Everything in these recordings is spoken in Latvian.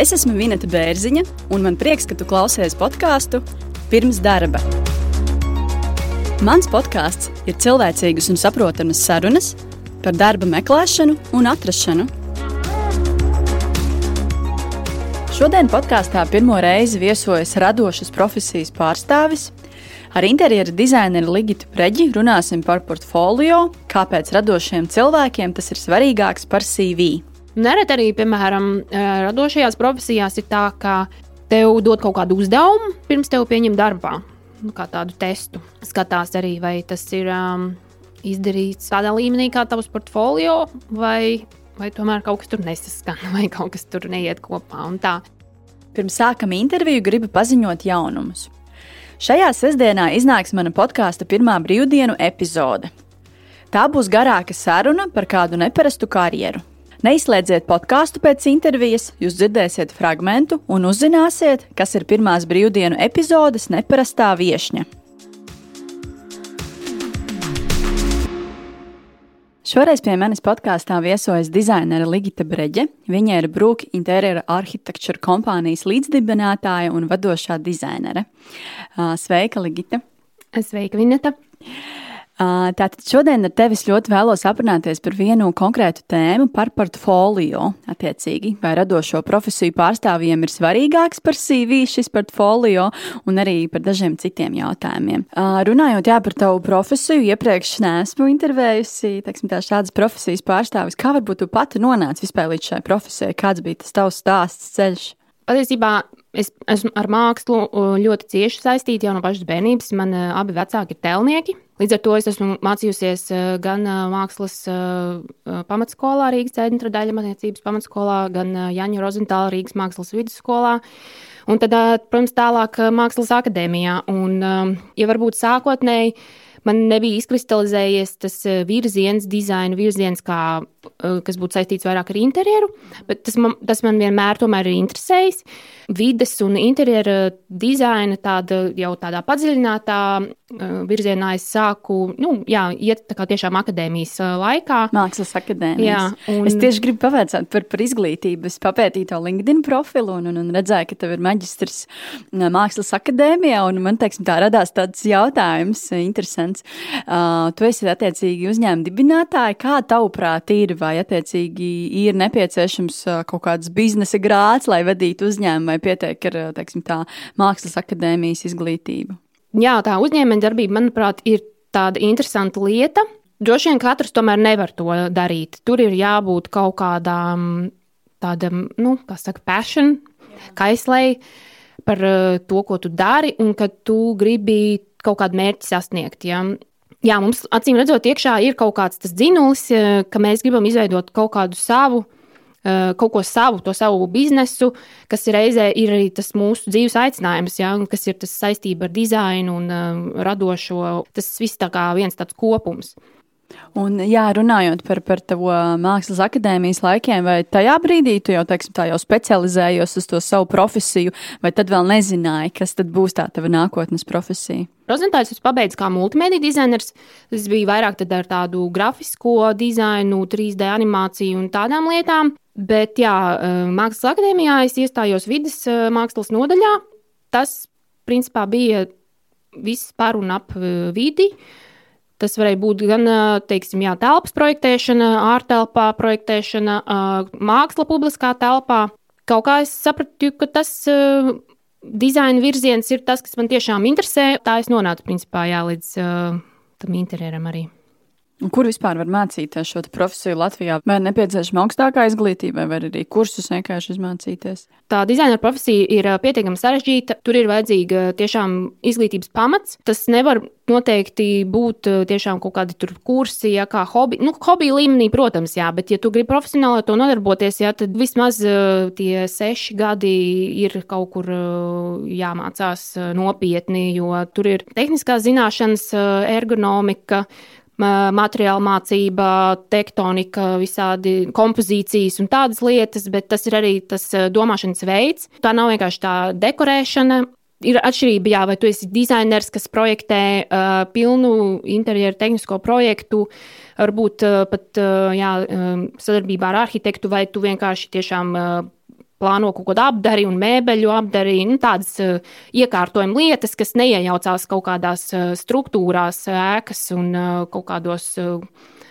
Es esmu Vineta Bērziņa, un man prieks, ka tu klausies podkāstu pirms darba. Mans podkāsts ir cilvēcīgas un saprotamas sarunas par darba meklēšanu un atrašanu. Šodien podkāstā pirmo reizi viesojas radošas profesijas pārstāvis. Ar interjera dizaineru Ligitu Preģi runāsim par portfolio, kāpēc radošiem cilvēkiem tas ir svarīgāks par CV. Nereti arī, piemēram, radošajās profesijās ir tā, ka tev dod kaut kādu uzdevumu, pirms tev pieņem darbā, nu, kā tādu testu. Skatās arī, vai tas ir um, izdarīts tādā līmenī, kā tavs portfolio, vai, vai tomēr kaut kas tur nesaskan, vai kaut kas tur neiet kopā. Pirms sākam interviju, gribu paziņot jaunumus. Šajā sestdienā iznāks mana podkāstu pirmā brīvdienu epizode. Tā būs garāka saruna par kādu neparastu karjeru. Neizslēdziet podkāstu pēc intervijas, jūs dzirdēsiet fragment un uzzināsiet, kas ir pirmās brīvdienu epizodes neparastā viesņa. Šoreiz pie manis podkāstā viesojas dizainere Ligita Breģe. Viņa ir Brūka interjera arhitektūra kompānijas līdzdibinātāja un vadošā dizainere. Sveika, Ligita! Sveika, Vineta! Tātad šodien ar tevis ļoti vēlos aprunāties par vienu konkrētu tēmu, par portfolio. Attiecīgi, vai radošo profesiju pārstāvjiem ir svarīgāks par CV šis portfolio un arī par dažiem citiem jautājumiem. Runājot jā, par tavu profesiju, iepriekš neesmu intervējusi teiksim, tā, šādas profesijas pārstāvis. Kā varbūt tu pati nonāci vispār līdz šai profesijai? Kāds bija tas tavs stāsts ceļš? Patiesībā es esmu ar mākslu ļoti cieši saistīta jau no pašas bērnības. Man abi vecāki ir tēlnieki. Līdz ar to es esmu mācījusies gan mākslas pamatskolā, Rīgas centra daļa mācības pamatskolā, gan Jaņa Rozentāla Rīgas mākslas vidusskolā. Un tad, protams, tālāk mākslas akadēmijā. Un, ja varbūt sākotnēji man nebija izkristalizējies tas virziens, dizaina virziens, kā kas būtu saistīts vairāk ar interjeru, bet tas man, tas man vienmēr ir interesējis. Vides un interjera dizaina tāda, jau tādā padziļinātā eh, virzienā es sāku nu, jā, iet tā kā tiešām akadēmijas eh, laikā. Mākslas akadēmijas. Jā, un... Es tieši gribu pavaicāt par, par izglītību. Es papētīju to LinkedIn profilu un, un, un redzēju, ka tev ir maģistrs mākslas akadēmijā, un man teiksim, tā radās tāds jautājums, interesants. Uh, tu esi attiecīgi uzņēmuma dibinātāji. Kā tavuprāt ir? Ir, vai attiecīgi ir nepieciešams kaut kāds biznesa grāts, lai vadītu uzņēmumu, vai pietiek ar teiksim, tā, mākslas akadēmijas izglītību? Jā, tā uzņēmējdarbība, manuprāt, ir tāda interesanta lieta. Droši vien katrs tomēr nevar to darīt. Tur ir jābūt kaut kādām tādam, nu, kā saka, passion, kaislei par to, ko tu dari, un ka tu gribi kaut kādu mērķi sasniegt. Ja? Jā, mums acīm redzot, iekšā ir kaut kāds tas dzinulis, eh, ka mēs gribam izveidot kaut kādu savu. Eh, kaut ko savu, to savu biznesu, kas ir reizē ir arī tas mūsu dzīves aicinājums, ja, kas ir tas saistība ar dizainu un uh, radošo. Tas viss tā kā viens tāds kopums. Un, jā, runājot par, par tavu mākslas akadēmijas laikiem, vai tajā brīdī tu jau, teiksim, tā jau specializējies uz to savu profesiju, vai tad vēl nezināji, kas tad būs tā tava nākotnes profesija? Rozentāls es pabeidzu kā multimediju dizainers. Tas bija vairāk ar tādu grafisko dizainu, 3D animāciju un tādām lietām. Bet, jā, Mākslas akadēmijā es iestājos vidas mākslas nodaļā. Tas, principā, bija viss par un ap vidi. Uh, Tas varēja būt gan teiksim, jā, telpas projektēšana, ārtelpā projektēšana, māksla publiskā telpā. Kaut kā es sapratu, ka tas dizaina virziens ir tas, kas man tiešām interesē. Tā es nonācu principā jā, līdz tam interjeram arī. Un kur vispār var mācīties šo profesiju Latvijā? Vai nepieciešama augstākā izglītība, vai arī kursus vienkārši izmācīties? Tā dizaina profesija ir pietiekami sarežģīta. Tur ir vajadzīga tiešām izglītības pamats. Tas nevar noteikti būt tiešām kaut kādi kursi, ja kā hobi. Nu, hobija līmenī, protams, jā, bet, ja tu gribi profesionāli to nodarboties, jā, tad vismaz tie seši gadi ir kaut kur jāmācās nopietni, jo tur ir tehniskās zināšanas, ergonomika materiāla mācība, tektonika, visādi kompozīcijas un tādas lietas, bet tas ir arī tas domāšanas veids. Tā nav vienkārši tā dekorēšana. Ir atšķirība, jā, vai tu esi dizainers, kas projektē uh, pilnu interjeru tehnisko projektu, varbūt uh, pat uh, jā, uh, sadarbībā ar arhitektu, vai tu vienkārši tiešām uh, plāno kaut kādu apdari un mēbeļu apdari, nu, tādas uh, iekārtojuma lietas, kas neiejaucās kaut kādās uh, struktūrās, ēkas un uh, kaut kādos uh,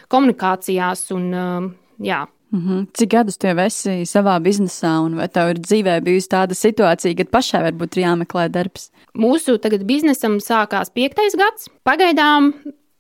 komunikācijās. Un, uh, jā. Mm -hmm. Cik gadus jau esi savā biznesā, un vai tev ir dzīvē bijusi tāda situācija, kad pašai varbūt ir jāmeklē darbs? Mūsu tagad biznesam sākās piektais gads. Pagaidām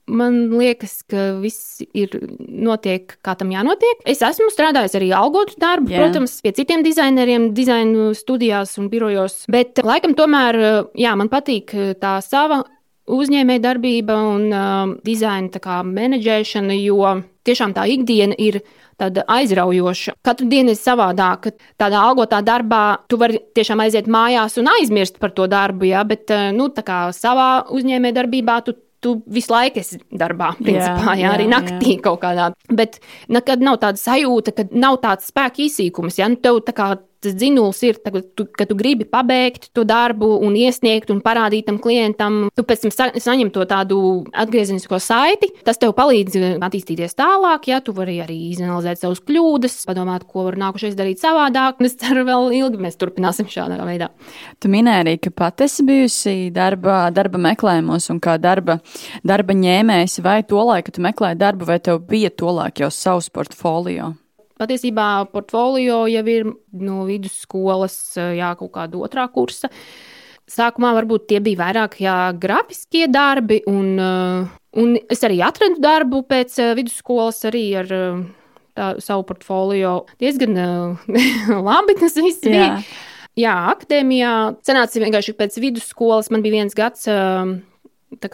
man liekas, ka viss ir notiek, kā tam jānotiek. Es esmu strādājis arī algotu darbu, jā. protams, pie citiem dizaineriem, dizainu studijās un birojos. Bet laikam tomēr, jā, man patīk tā sava uzņēmēja darbība un uh, dizaina menedžēšana, jo tiešām tā ikdiena ir tāda aizraujoša. Katru dienu ir savādāk. Tādā algotā darbā tu vari tiešām aiziet mājās un aizmirst par to darbu, ja? bet nu, savā uzņēmē darbībā tu tu visu laiku esi darbā, principā, jā, jā, arī naktī jā. kaut kādā. Bet nekad nav tāda sajūta, ka nav tāds spēka izsīkums. Ja? Nu, tev tā kā tas dzinuls ir, ka tu, ka tu gribi pabeigt to darbu un iesniegt un parādīt tam klientam. Tu pēc tam sa saņem to tādu atgriezenisko saiti. Tas tev palīdz uh, attīstīties tālāk, ja tu vari arī izanalizēt savus kļūdas, padomāt, ko var nākušais darīt savādāk. Es ceru, vēl ilgi mēs turpināsim šādā veidā. Tu minēji arī, ka pat esi bijusi darba, darba meklējumos un kā darba, darba ņēmējs, vai to laiku tu meklēji darbu, vai tev bija to laiku jau savs portfolio? Patiesībā portfolio jau ir no vidusskolas, jā, kaut kāda otrā kursa. Sākumā varbūt tie bija vairāk jā, grafiskie darbi, un, un es arī atradu darbu pēc vidusskolas arī ar tā, savu portfolio. Diezgan labi tas viss bija. Jā. Jā, akadēmijā sanāca vienkārši pēc vidusskolas. Man bija viens gads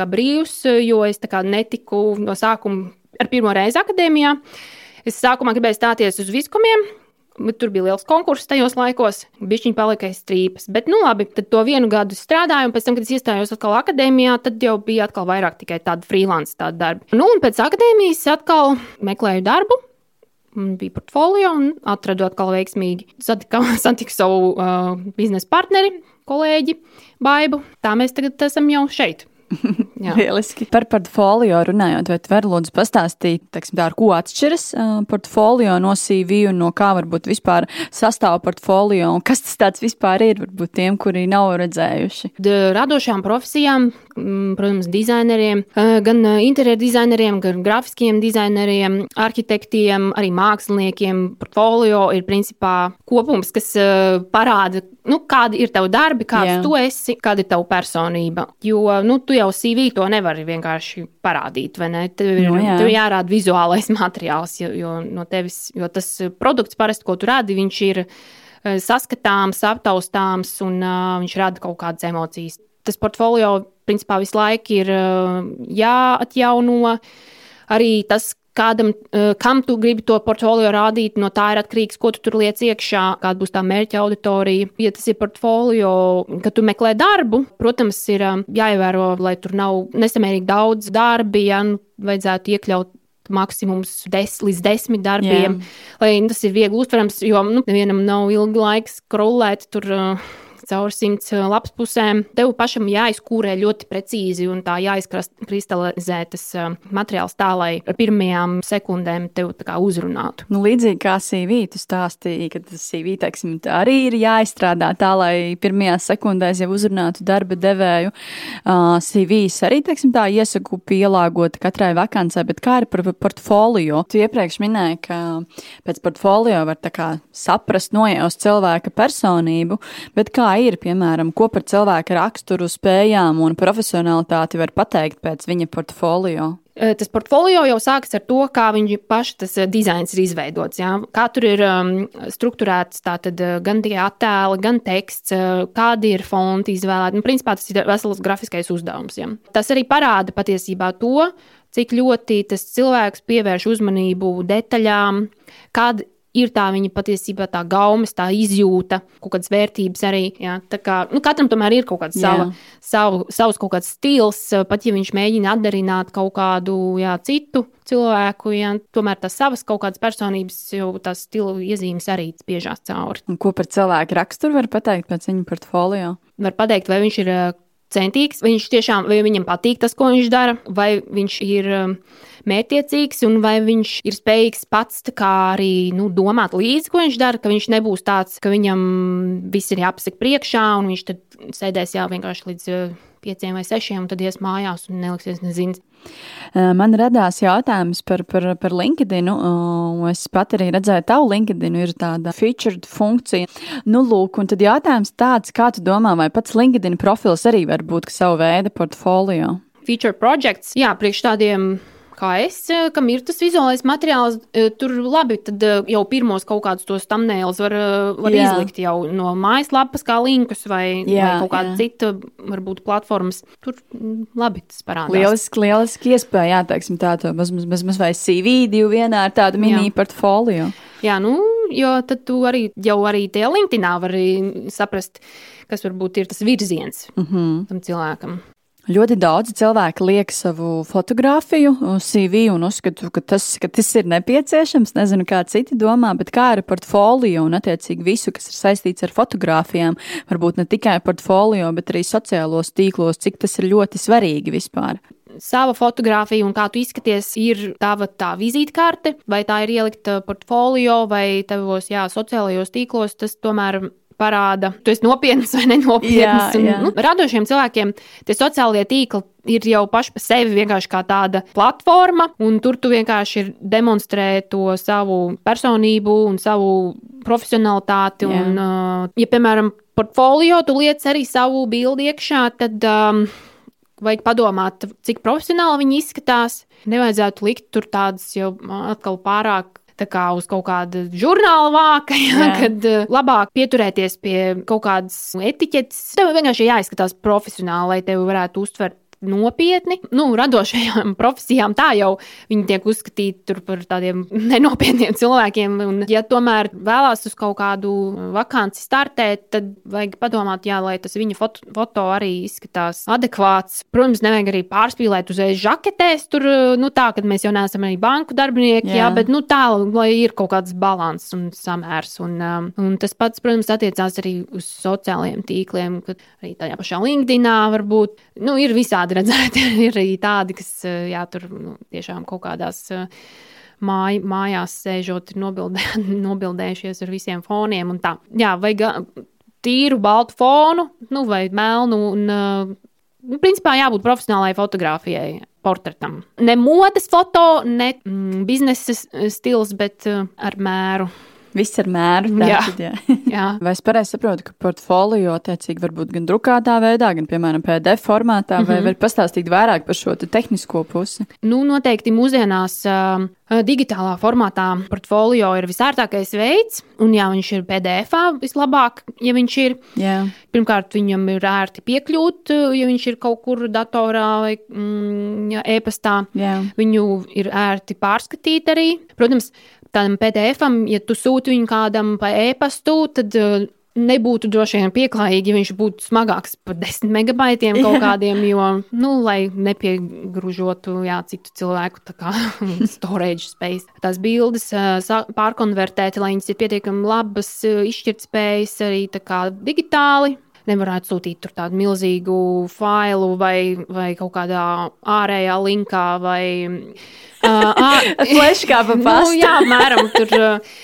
brīvs, jo es netiku no sākuma ar pirmo reizi akadēmijā. Uh, Es sākumā gribēju stāties uz viskumiem. Bet tur bija liels konkurss tajos laikos, bija palika aiz strīpas. Bet, nu, labi, tad to vienu gadu strādāju, un pēc tam, kad es iestājos atkal akadēmijā, tad jau bija atkal vairāk tikai tāda freelance tāda darba. Nu, un pēc akadēmijas atkal meklēju darbu, bija portfolio un atradu atkal veiksmīgi. Satiku savu uh, biznesa partneri, kolēģi Baibu. Tā mēs tagad esam jau šeit. Lieliski. Par portfolio runājot, vai tu vari lūdzu pastāstīt, teiksim, tā, ar ko atšķiras uh, portfolio no CV un no kā varbūt vispār sastāv portfolio un kas tas tāds vispār ir, varbūt tiem, kuri nav redzējuši? Radošām profesijām, protams, dizaineriem, gan interjeru dizaineriem, gan grafiskiem dizaineriem, arhitektiem, arī māksliniekiem. Portfolio ir principā kopums, kas parāda, nu, kādi ir tavi darbi, kāds Jā. tu esi, kāda ir tava personība. Jo, nu, tu jau CV to nevari vienkārši parādīt, vai ne? Tev ir, no, nu jā. tev jārāda vizuālais materiāls, jo, jo, no tevis, jo tas produkts parasti, ko tu rādi, viņš ir saskatāms, aptaustāms un uh, viņš rada kaut kādas emocijas. Tas portfolio, principā, visu laiku ir jāatjauno. Arī tas, kādam, kam tu gribi to portfolio rādīt, no tā ir atkarīgs, ko tu tur liec iekšā, kāda būs tā mērķa auditorija. Ja tas ir portfolio, kad tu meklē darbu, protams, ir jāievēro, lai tur nav nesamērīgi daudz darbi, ja nu, vajadzētu iekļaut maksimums 10 līdz 10 darbiem, Jā. lai tas ir viegli uztverams, jo nu, nevienam nav ilgi laiks krulēt tur. Uh, caur simts lapspusēm. Tev pašam jāizkūrē ļoti precīzi un tā jāizkristalizē tas materiāls tā, lai ar pirmajām sekundēm tev uzrunātu. Nu, līdzīgi kā CV, tu stāstīji, ka tas CV teiksim, arī ir jāizstrādā tā, lai pirmajās sekundēs jau uzrunātu darba devēju. Uh, CVs arī teiksim, tā iesaku pielāgot katrai vakancei, bet kā ir par portfolio? Tu iepriekš minēji, ka pēc portfolio var saprast, nojaust cilvēka personību, bet kā ir, piemēram, ko par cilvēka raksturu, spējām un profesionalitāti var pateikt pēc viņa portfolio? Tas portfolio jau sākas ar to, kā viņi paši tas dizains ir izveidots. Jā. Kā tur ir um, strukturēts tātad, gan tie attēli, gan teksts, kādi ir fonti izvēlēti. Nu, principā tas ir vesels grafiskais uzdevums. Jā. Tas arī parāda patiesībā to, cik ļoti tas cilvēks pievērš uzmanību detaļām, kāda ir tā viņa patiesībā tā gaumas, tā izjūta, kaut kādas vērtības arī. Jā, kā, nu, katram tomēr ir kaut kāds sava, savu, savs kaut kāds stils, pat ja viņš mēģina atdarināt kaut kādu jā, citu cilvēku, jā, tomēr tās savas kaut kādas personības, jau tās stila iezīmes arī spiežās cauri. Un ko par cilvēku raksturu var pateikt pēc viņa portfolio? Var pateikt, vai viņš ir centīgs, vai viņš tiešām, vai viņam patīk tas, ko viņš dara, vai viņš ir mērķiecīgs un vai viņš ir spējīgs pats arī nu, domāt līdzi, ko viņš dara, ka viņš nebūs tāds, ka viņam viss ir jāpasaka priekšā un viņš tad sēdēs jā, vienkārši līdz pieciem vai sešiem, un tad ies mājās un neliksies nezins. Man radās jautājums par, par, par LinkedIn. Es pat arī redzēju, tavu LinkedIn ir tāda featured funkcija. Nu, lūk, un tad jautājums tāds, kā tu domā, vai pats LinkedIn profils arī var būt savu veidu portfolio? Feature projects, jā, priekš tādiem kā es, eh, kam ir tas vizuālais materiāls, eh, tur labi, tad eh, jau pirmos kaut kādus tos thumbnails var, var jā. izlikt jau no mājaslapas, kā linkus vai, jā, vai kaut kāda jā. cita, varbūt platformas. Tur mm, labi tas parādās. Lieliski, lieliski iespēja, jā, teiksim tā, to maz, maz, maz, maz vai CV divu vienā ar tādu mini portfolio. Jā, nu, jo tad tu arī jau arī tajā LinkedInā vari saprast, kas varbūt ir tas virziens mm -hmm. tam cilvēkam. Ļoti daudz cilvēku liek savu fotografiju, CV un uzskatu, ka tas, ka tas ir nepieciešams. Nezinu, kā citi domā, bet kā ar portfolio un attiecīgi visu, kas ir saistīts ar fotografijām, varbūt ne tikai portfolio, bet arī sociālos tīklos, cik tas ir ļoti svarīgi vispār sava fotografija un kā tu izskaties, ir tava tā vizītkarte, vai tā ir ielikta portfolio vai tavos jā, sociālajos tīklos. Tas tomēr parāda, tu esi nopietns vai nenopietns. Jā, un, jā. Nu, radošiem cilvēkiem tie sociālie tīkli ir jau paši par sevi vienkārši kā tāda platforma, un tur tu vienkārši demonstrē to savu personību un savu profesionalitāti. Jā. Un, uh, ja, piemēram, portfolio tu liec arī savu bildi iekšā, tad. Um, Vajag padomāt, cik profesionāli viņi izskatās. Nevajadzētu likt tur tādas jau atkal pārāk kā uz kaut kāda žurnāla vāka, ja, Jā. kad uh, labāk pieturēties pie kaut kādas etiķetes. Tev vienkārši jāizskatās profesionāli, lai tevi varētu uztvert nopietni. Nu, radošajām profesijām tā jau viņi tiek uzskatīti par tādiem nenopietniem cilvēkiem. Un, ja tomēr vēlās uz kaut kādu vakanci startēt, tad vajag padomāt, jā, lai tas viņa foto, foto arī izskatās adekvāts. Protams, nevajag arī pārspīlēt uzreiz žaketēs, tur, nu, tā, kad mēs jau neesam arī banku darbinieki, jā. Jā, bet nu, tā, lai ir kaut kāds līdzsvars un samērs. Un, um, un tas pats, protams, attiecās arī uz sociālajiem tīkliem, kad arī tajā pašā LinkedIn varbūt nu, ir visādi redzēti. ir arī tādi, kas jā, tur nu, tiešām kaut kādās māj, mājās sēžot, nobildē, nobildējušies ar visiem foniem. Jā, vajag tīru baltu fonu, nu, vai melnu. Un, nu, principā jābūt profesionālai fotografijai. Portretam. Ne modes foto, ne mm, biznesa stils, bet ar mēru. Viss ar mēru. Tātad, jā. jā. jā. Vai es pareizi saprotu, ka portfolio attiecīgi var būt gan drukātā veidā, gan, piemēram, PDF formātā, vai mm -hmm. var pastāstīt vairāk par šo te tehnisko pusi? Nu, noteikti mūsdienās uh, digitālā formātā portfolio ir visērtākais veids, un jā, viņš ir PDF vislabāk, ja viņš ir. Jā. Pirmkārt, viņam ir ērti piekļūt, ja viņš ir kaut kur datorā vai mm, e-pastā. Viņu ir ērti pārskatīt arī. Protams, tādam PDF-am, ja tu sūti viņu kādam pa e-pastu, tad uh, nebūtu droši vien pieklājīgi, ja viņš būtu smagāks par 10 megabaitiem kaut kādiem, jo, nu, lai nepiegružotu jā, citu cilvēku kā, storage space. Tās bildes uh, pārkonvertēt, lai viņas ir pietiekami labas, uh, izšķirtspējas arī kā digitāli. Nevarētu sūtīt tur tādu milzīgu failu vai, vai kaut kādā ārējā linkā vai Flashkā pa pastu. Nu, jā, apmēram tur. Uh,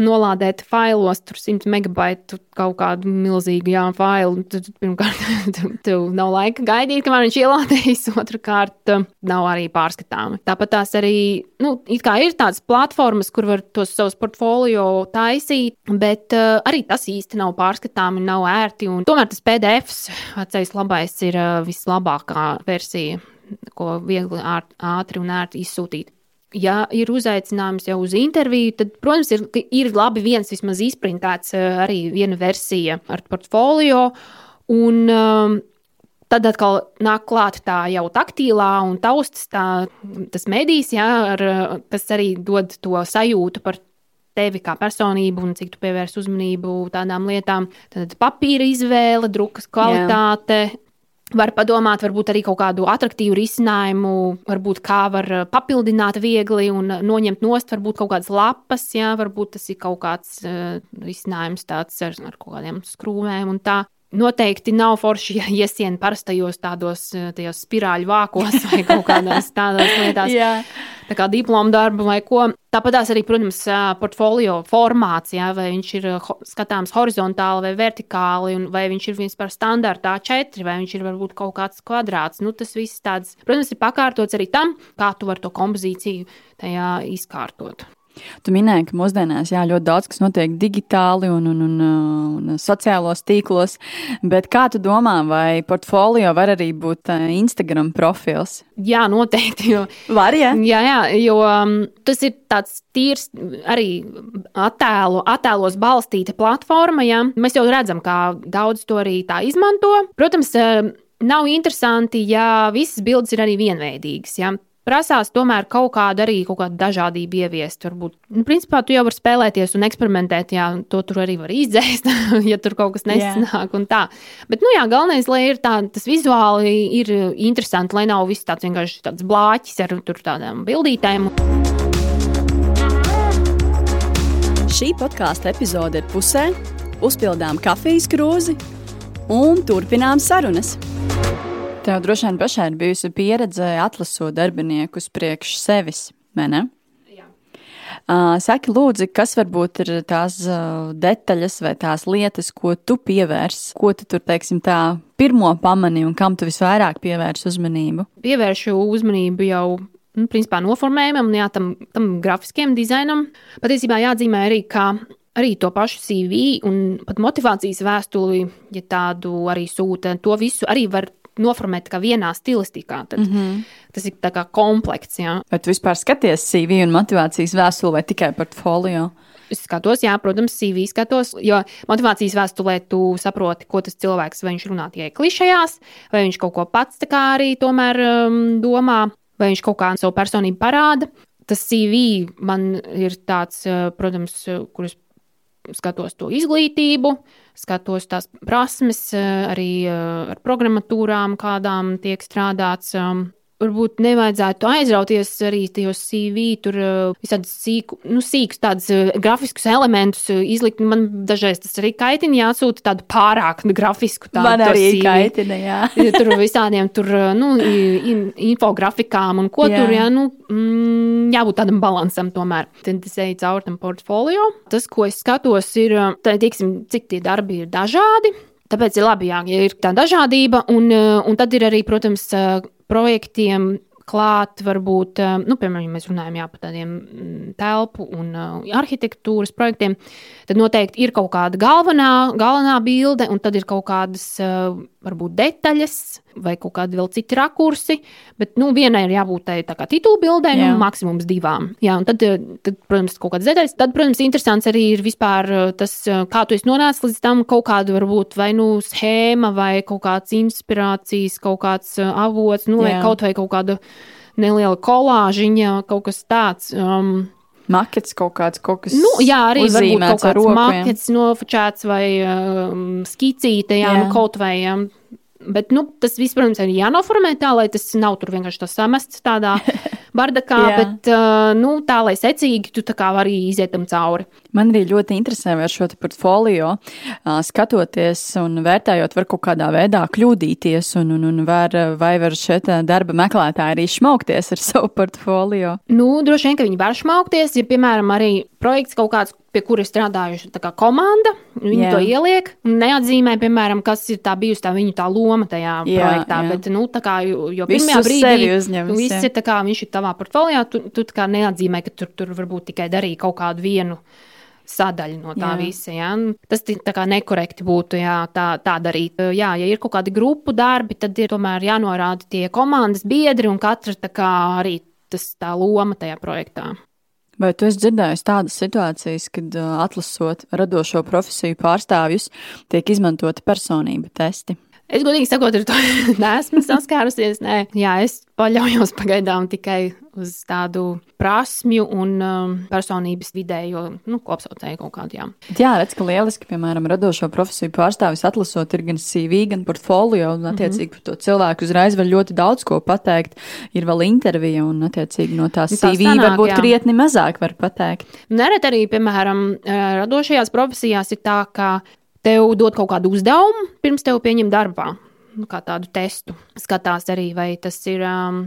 nolādēt failos, tur 100 megabaitu kaut kādu milzīgu jā, failu. Tad, pirmkārt, tev nav laika gaidīt, kamēr viņš ielādējas. Otrakārt, nav arī pārskatāmi. Tāpat tās arī nu, ir tādas platformas, kur var tos savus portfolio taisīt, bet uh, arī tas īsti nav pārskatāmi, nav ērti. Tomēr tas PDF, vecais labais, ir uh, vislabākā versija ko viegli ātri un ērti izsūtīt. Ja ir uzaicinājums jau uz interviju, tad, protams, ir, ir labi viens vismaz izprintēts eh, arī viena versija ar portfolio. Un, um, Tad atkal nāk klāt tā jau taktīlā un taustas, tā, tas medijs, jā, ar, kas arī dod to sajūtu par tevi kā personību un cik tu pievērs uzmanību tādām lietām. Tad papīra izvēle, drukas kvalitāte, Jā. Var padomāt, varbūt arī kaut kādu attraktīvu risinājumu, varbūt kā var eh, papildināt viegli un noņemt nost, varbūt kaut kādas lapas, jā, varbūt tas ir kaut kāds uh, risinājums tāds ar, ar kaut kādiem skrūvēm un tā. Noteikti nav forši, ja iesien parastajos tādos spirāļu vākos vai kaut kādās tādās lietās. tā kā diplomu darbu vai ko. Tāpat arī, protams, portfolio formāts, jā, vai viņš ir skatāms horizontāli vai vertikāli, vai viņš ir vispār standartā A4, vai viņš ir varbūt kaut kāds kvadrāts. Nu, tas viss tāds, protams, ir pakārtots arī tam, kā tu vari to kompozīciju tajā izkārtot. Tu minēji, ka mūsdienās jā, ļoti daudz kas notiek digitāli un, un, un, un sociālos tīklos, bet kā tu domā, vai portfolio var arī būt eh, Instagram profils? Jā, noteikti. Jo, var, jā? Jā, jā jo um, tas ir tāds tīrs arī attēlu, attēlos balstīta platforma. Jā. Mēs jau redzam, kā daudz to arī tā izmanto. Protams, eh, nav interesanti, ja visas bildes ir arī vienveidīgas. Ja? Prasās tomēr kaut kādu arī kaut kādu dažādību ieviest. Varbūt, nu, principā, tu jau vari spēlēties un eksperimentēt, jā, to tur arī var izdzēst, ja tur kaut kas nesanāk un tā. Bet, nu jā, galvenais, lai ir tā, tas vizuāli ir interesanti, lai nav viss tāds vienkārši tāds blāķis ar tur tādām bildītēm. Šī podkāstu epizode ir pusē, uzpildām kafijas krūzi un turpinām sarunas. Tev droši vien pašai ir bijusi pieredze atlasot darbiniekus priekš sevis, vai ne? Uh, saki, lūdzu, kas varbūt ir tās detaļas vai tās lietas, ko tu pievērs, ko tu tur, teiksim, tā pirmo pamani un kam tu visvairāk pievērs uzmanību? Pievēršu uzmanību jau nu, principā noformējumam, jā, tam, tam grafiskiem dizainam. Patiesībā jāatzīmē arī, ka arī to pašu CV un pat motivācijas vēstuli, ja tādu arī sūta, to visu arī var noformēt kā vienā stilistikā. Tad mm -hmm. Tas ir kā komplekts. Jā. Vai tu vispār skaties CV un motivācijas vēstuli vai tikai portfolio? Es skatos, jā, protams, CV skatos, jo motivācijas vēstulē tu saproti, ko tas cilvēks, vai viņš runā tikai klišejās, vai viņš kaut ko pats tā kā arī tomēr um, domā, vai viņš kaut kā savu personību parāda. Tas CV man ir tāds, uh, protams, uh, kurus skatos to izglītību, skatos tās prasmes, eh, arī eh, ar programmatūrām, kādām tiek strādāts. Um, varbūt nevajadzētu aizrauties arī tajos CV, tur visādus sīku, nu, sīkus tādus grafiskus elementus izlikt. Man dažreiz tas arī kaitina, jāsūta tādu pārāk grafisku tādu. Man arī CV. kaitina, jā. tur visādiem tur, nu, infografikām un ko jā. tur, jā, nu, mm, jābūt tādam balansam tomēr. Tad es eju cauri tam portfolio. Tas, ko es skatos, ir, tā, tieksim, cik tie darbi ir dažādi. Tāpēc ir labi, jā, ja ir tā dažādība, un, un tad ir arī, protams, projektiem klāt, varbūt, eh, nu, piemēram, ja mēs runājam jā, par tādiem mm, telpu un uh, arhitektūras projektiem, tad noteikti ir kaut kāda galvenā, galvenā bilde, un tad ir kaut kādas, uh, varbūt, detaļas vai kaut kādi vēl citi rakursi. Bet, nu, vienai ir jābūt tai tā kā titula bildē, nu, maksimums divām. Jā, un tad, tad, protams, kaut kādas detaļas. Tad, protams, interesants arī ir vispār tas, kā tu esi nonācis līdz tam kaut kādu, varbūt, vai nu schēma vai kaut kāds inspirācijas, kaut kāds avots, nu, vai kaut vai kaut kāda neliela kolāžiņa, kaut kas tāds. Um, Makets kaut kāds, kaut kas nu, jā, arī varbūt kaut kāds makets nofočēts vai um, skicīte, jā, jā. Nu, kaut vai um, Bet nu, tas viss, protams, ir jānoformē tā, lai tas nav tur vienkārši samests tādā bardakā, bet uh, nu, tā, lai secīgi tu vari iziet tam cauri. Man arī ļoti interesē ar šo portfolio, skatoties un vērtējot, var kaut kādā veidā kļūdīties, un, un, un var, vai var šeit darba meklētāji arī šmaukties ar savu portfolio. Nu, droši vien, ka viņi var šmaukties, ja, piemēram, arī projekts kaut kāds, pie kura strādājuši kā komanda. Viņi jā. to ieliek un neatzīmē, piemēram, kas ir tā bijusi tā viņu tā loma tajā jā, projektā. Jā. Bet, nu, kā, jo, jo pirmajā brīdī uzņems, viss ir tā kā viņš ir tavā portfolijā, tu, tu tā kā neatzīmē, ka tur, tur varbūt tikai darīja kaut kādu vienu sadaļa no tā jā. visa. Jā. Tas tā kā nekorekti būtu jā, tā, tā darīt. Jā, ja ir kaut kādi grupu darbi, tad ir tomēr jānorāda tie komandas biedri un katra kā, arī tas tā loma tajā projektā. Vai tu esi dzirdējis tādas situācijas, kad atlasot radošo profesiju pārstāvjus, tiek izmantoti personību testi? Es godīgi sakot, ar to neesmu saskārusies. Nē, jā, es paļaujos pagaidām tikai uz tādu prasmju un um, personības vidējo nu, kopsaucēju kaut kādu. Jā, jā redz, ka lieliski, piemēram, radošo profesiju pārstāvis atlasot ir gan CV, gan portfolio, un attiecīgi mm -hmm. par to cilvēku uzreiz var ļoti daudz ko pateikt. Ir vēl intervija, un attiecīgi no tās CV tā sanāk, varbūt jā. krietni mazāk var pateikt. Nereti arī, piemēram, radošajās profesijās ir tā, ka tev dod kaut kādu uzdevumu, pirms tev pieņem darbā, nu, kā tādu testu. Skatās arī, vai tas ir um,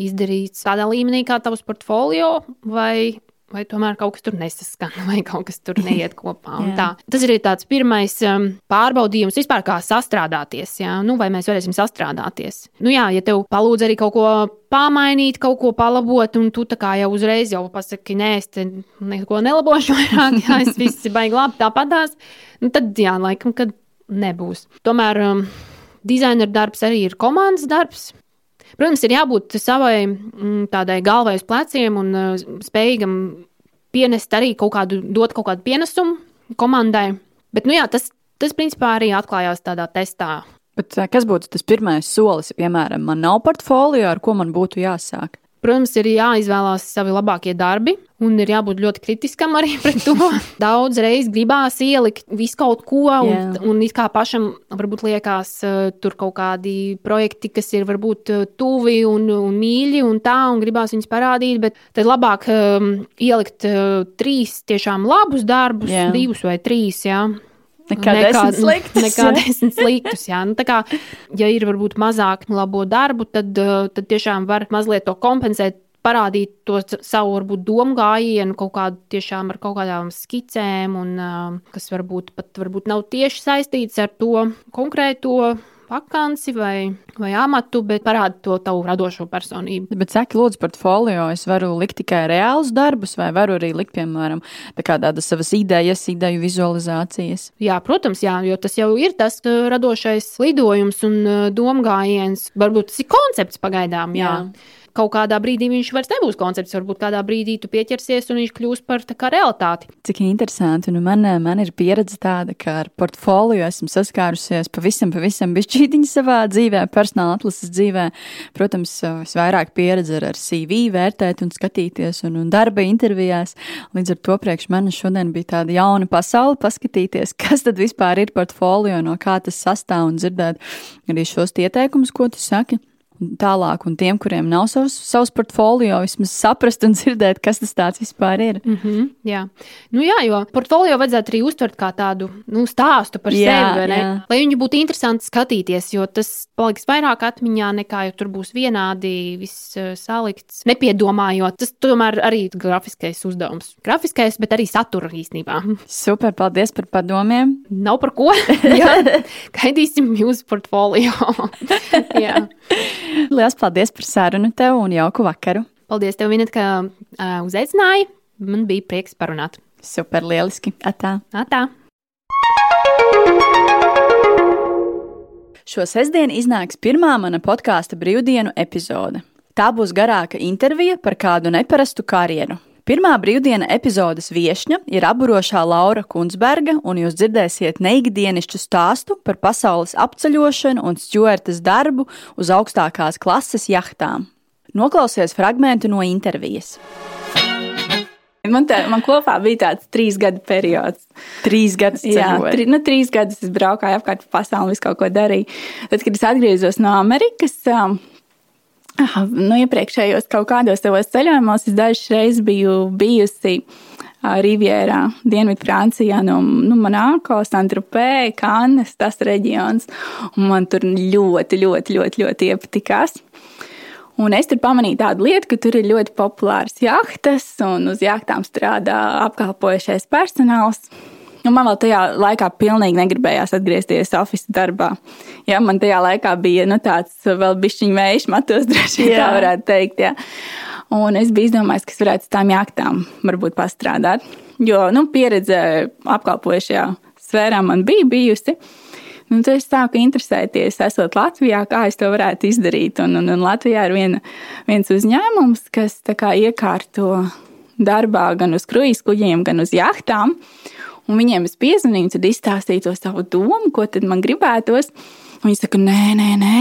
izdarīts tādā līmenī, kā tavs portfolio, vai vai tomēr kaut kas tur nesaskan, vai kaut kas tur neiet kopā. Tas ir tāds pirmais um, pārbaudījums vispār, kā sastrādāties. Jā? Nu, vai mēs varēsim sastrādāties? Nu, jā, ja tev palūdz arī kaut ko pamainīt, kaut ko palabot, un tu tā jau uzreiz jau pasaki, nē, es te neko nelabošu vairāk, jā, es viss baigi labi tāpatās, nu, tad jā, laikam, kad nebūs. Tomēr um, dizaineru darbs arī ir komandas darbs. Protams, ir jābūt savai mm, tādai galvai uz pleciem un uh, spējīgam pienest arī kaut kādu, dot kaut kādu pienesumu komandai. Bet, nu jā, tas, tas principā arī atklājās tādā testā. Bet, uh, kas būtu tas pirmais solis, ja, piemēram, man nav portfolio, ar ko man būtu jāsāk? Protams, ir jāizvēlās savi labākie darbi, un ir jābūt ļoti kritiskam arī pret to. Daudz reizes gribās ielikt visu kaut ko, un, yeah. un it kā pašam varbūt liekas, uh, tur kaut kādi projekti, kas ir varbūt uh, tuvi un, un mīļi, un tā, un gribās viņus parādīt, bet tad labāk um, ielikt uh, trīs tiešām labus darbus, yeah. divus vai trīs. Jā. Nekā, desmit sliktus. Nekā desmit sliktus jā. Nu, kā, ja ir varbūt mazāk labo darbu, tad, tad tiešām var mazliet to kompensēt. Parādīt to savu, varbūt, domu gājienu, kaut kādu tiešām ar kaut kādām skicēm, un, kas varbūt pat varbūt nav tieši saistīts ar to konkrēto vakanci vai, vai amatu, bet parāda to tavu radošo personību. Bet saki, lūdzu, portfolio es varu likt tikai reālus darbus, vai varu arī likt, piemēram, tā tādas savas idejas, ideju vizualizācijas? Jā, protams, jā, jo tas jau ir tas radošais lidojums un domgājiens. Varbūt tas ir koncepts pagaidām. Jā. jā kaut kādā brīdī viņš vairs nebūs koncepts. Varbūt kādā brīdī tu pieķersies un viņš kļūs par kā, realitāti. Cik interesanti. Nu, man, man ir pieredze tāda, ka ar portfolio esmu saskārusies pavisam, pavisam bišķītiņu savā dzīvē, personāla atlases dzīvē. Protams, visvairāk pieredze ar CV vērtēt un skatīties un, un darba intervijās. Līdz ar to priekš manis šodien bija tāda jauna pasaule, paskatīties, kas tad vispār ir portfolio, no kā tas sastāv un dzirdēt arī šos ieteikumus, ko tu saki tālāk, un tiem, kuriem nav savs, savs portfolio, vismaz saprast un dzirdēt, kas tas tāds vispār ir. Mm -hmm, jā. Nu, jā, jo portfolio vajadzētu arī uztvert kā tādu nu, stāstu par jā, sevi, jā. lai viņi būtu interesanti skatīties, jo tas paliks vairāk atmiņā nekā, ja tur būs vienādi viss uh, salikts, nepiedomājot. Tas tomēr arī ir grafiskais uzdevums. Grafiskais, bet arī satura īstenībā. Super, paldies par padomiem. Nav par ko. Gaidīsim jūsu portfolio. jā. Lielas paldies par sarunu tev un jauku vakaru. Paldies tev, Vinet, ka uh, uzaicināji. Man bija prieks parunāt. Super, lieliski. Atā. Atā. Šo sestdienu iznāks pirmā mana podkāstu brīvdienu epizode. Tā būs garāka intervija par kādu neparastu karjeru. Pirmā brīvdiena epizodes viesņa ir apburošā Laura Kunzberga, un jūs dzirdēsiet neikdienišķu stāstu par pasaules apceļošanu un stjuartes darbu uz augstākās klases jahtām. Noklausies fragment no intervijas. Man, tā, man kopā bija tāds trīs gadu periods. Trīs gadus. Jā, tri, nu, trīs gadus es braukāju apkārt pa pasauli visu kaut ko darīju. Tad, kad es atgriezos no Amerikas, um, Nu, iepriekšējos kaut kādos savos ceļojumos es dažas reizes biju bijusi Rivjerā, Dienvidfrancijā, no nu, Monako, Santropē, Kannes, tas reģions. Un man tur ļoti, ļoti, ļoti, ļoti iepatikās. Un es tur pamanīju tādu lietu, ka tur ir ļoti populāras jahtas, un uz jahtām strādā apkalpojušais personāls. Nu, man vēl tajā laikā pilnīgi negribējās atgriezties oficiālā darbā. Ja, man tajā laikā bija nu, tāds vēl bišķiņš vējš, matos droši vien tā varētu teikt. Ja. Un es biju izdomājis, ka es varētu uz tām jaktām varbūt pastrādāt. Jo nu, pieredze apkalpojušajā sfērā man bija bijusi. Un tad es sāku interesēties, esot Latvijā, kā es to varētu izdarīt. Un, un, un Latvijā ir viena, viens uzņēmums, kas iekārto darbā gan uz kruīzes kuģiem, gan uz jahtām. Un viņiem es piezvanīju, tad izstāstīju to savu domu, ko tad man gribētos. Viņi saka, nē, nē, nē,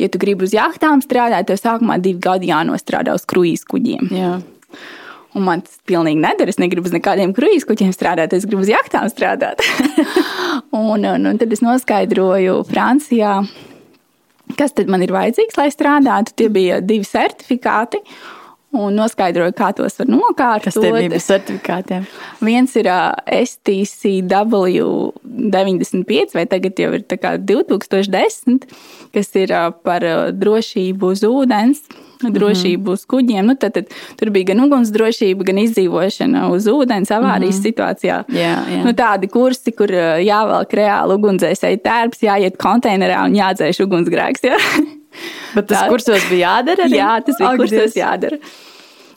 ja tu gribi uz jachtām strādāt, tev sākumā divi gadi jānostrādā uz kruīzes kuģiem. Jā. Un man tas pilnīgi nedara. Es negribu uz nekādiem kruīzes kuģiem strādāt, es gribu uz jachtām strādāt. un, un, un tad es noskaidroju Francijā, kas tad man ir vajadzīgs, lai strādātu. Tie bija divi certifikāti. Un noskaidroju, kā tos var nokārtot. Kas tev bija certifikātiem? Viens ir uh, STCW95, vai tagad jau ir 2010, kas ir par drošību uz ūdens. Drošību uz kuģiem. Nu, tad, tad, tur bija gan ugunsdrošība, gan izdzīvošana uz ūdens avārijas mm -hmm. situācijā. Jā, jā. Nu, tādi kursi, kur jāvelk reāli ugunsdzēsēji tērps, jāiet konteinerā un jādzēš ugunsgrēks. Jā. Bet tas kursos bija jādara? Arī? Jā, tas bija kursos jādara.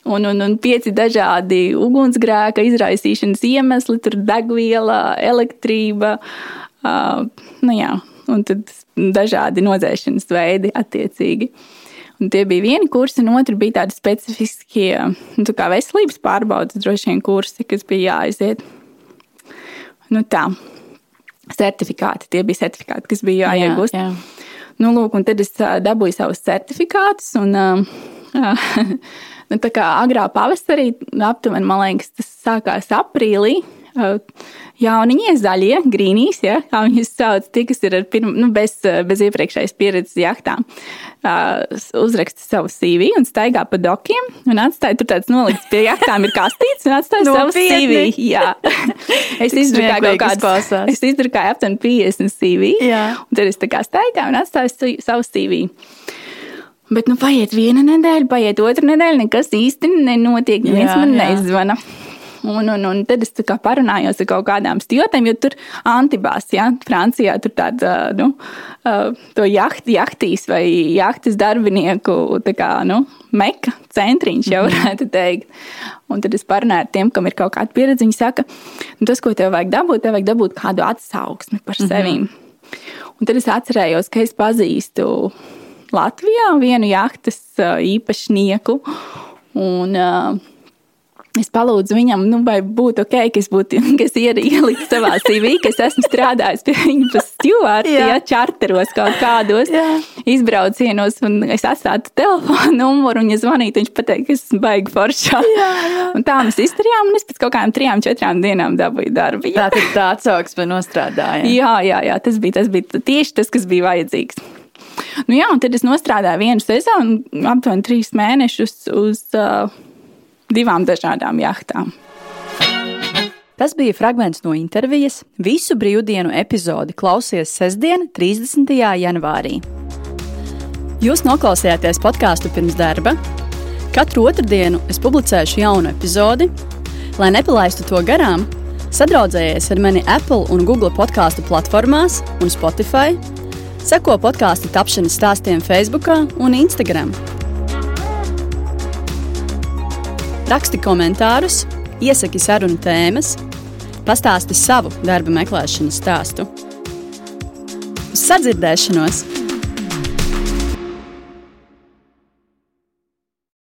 Un, un, un pieci dažādi ugunsgrēka izraisīšanas iemesli, tur degviela, elektrība, uh, nu jā, un tad dažādi nodzēšanas veidi attiecīgi. Un tie bija vieni kursi, un otrs bija tādi specifiskie nu, tā veselības pārbaudas, droši vien kursi, kas bija jāaiziet. Nu, tā. Certifikāti, tie bija certifikāti, kas bija jāiegūst. Jā, jā. Nu, lūk, un tad es dabūju savus certifikātus. Un, nu, tā kā agrā pavasarī, aptuveni, man liekas, tas sākās aprīlī. Jauniņie, zaļie, grīnīs, ja, kā viņas sauc, tie, kas ir pirma, nu, bez, bez iepriekšējas pieredzes jachtām, uh, uzraksta savu CV un staigā pa dokiem un atstāja tur tāds nolikts pie jachtām ir kastīts un atstāja savu CV. Jā. es izdrukāju kaut kādas, es izdrukāju aptuveni 50 CV, Jā. un tad es tā kā staigāju un atstāju savu CV. Bet, nu, paiet viena nedēļa, paiet otra nedēļa, nekas īsti nenotiek, neviens man nezvana. Un, un, un tad es parunājos ar kaut kādām stijotēm, jo tur Antibās, ja, Francijā, tur tāda, nu, to jacht, jachtīs vai jahtas darbinieku, kā, nu, meka centriņš, jau mhm. varētu teikt. Un tad es parunāju ar tiem, kam ir kaut kāda pieredze. Viņi saka, nu, tas, ko tev vajag dabūt, tev vajag dabūt kādu atsauksmi par mhm. sevi. Mm -hmm. Un tad es atcerējos, ka es pazīstu Latvijā vienu jahtas īpašnieku. Un, uh, Es palūdzu viņam, nu, vai būtu ok, ka es būtu ielikt savā CV, ka es esmu strādājis pie viņa pa stūvārdu, ja čarteros kaut kādos jā. izbraucienos, un es atstātu telefonu numuru, un, ja zvanītu, viņš pateikt, ka esmu baigi foršā. Jā, jā. Un tā mēs izdarījām, un es pēc kaut kādām trijām, četrām dienām dabūju darbu. Jā. Tā tad tā atsauksme nostrādāja. Jā, jā, jā, tas bija, tas bija tieši tas, kas bija vajadzīgs. Nu jā, un tad es nostrādāju vienu sezonu, aptuveni trīs mēnešus uz uh, divām dažādām jachtām. Tas bija fragments no intervijas. Visu brīvdienu epizodi klausies sestdien, 30. janvārī. Jūs noklausījāties podkāstu pirms darba. Katru otrdienu es publicēšu jaunu epizodi. Lai nepalaistu to garām, sadraudzējies ar mani Apple un Google podkāstu platformās un Spotify. Seko podkāstu tapšanas stāstiem Facebook un Instagram. Raksti komentārus, iesaki sarunu tēmas, pastāsti savu darba meklēšanas stāstu. Uz sadzirdēšanos!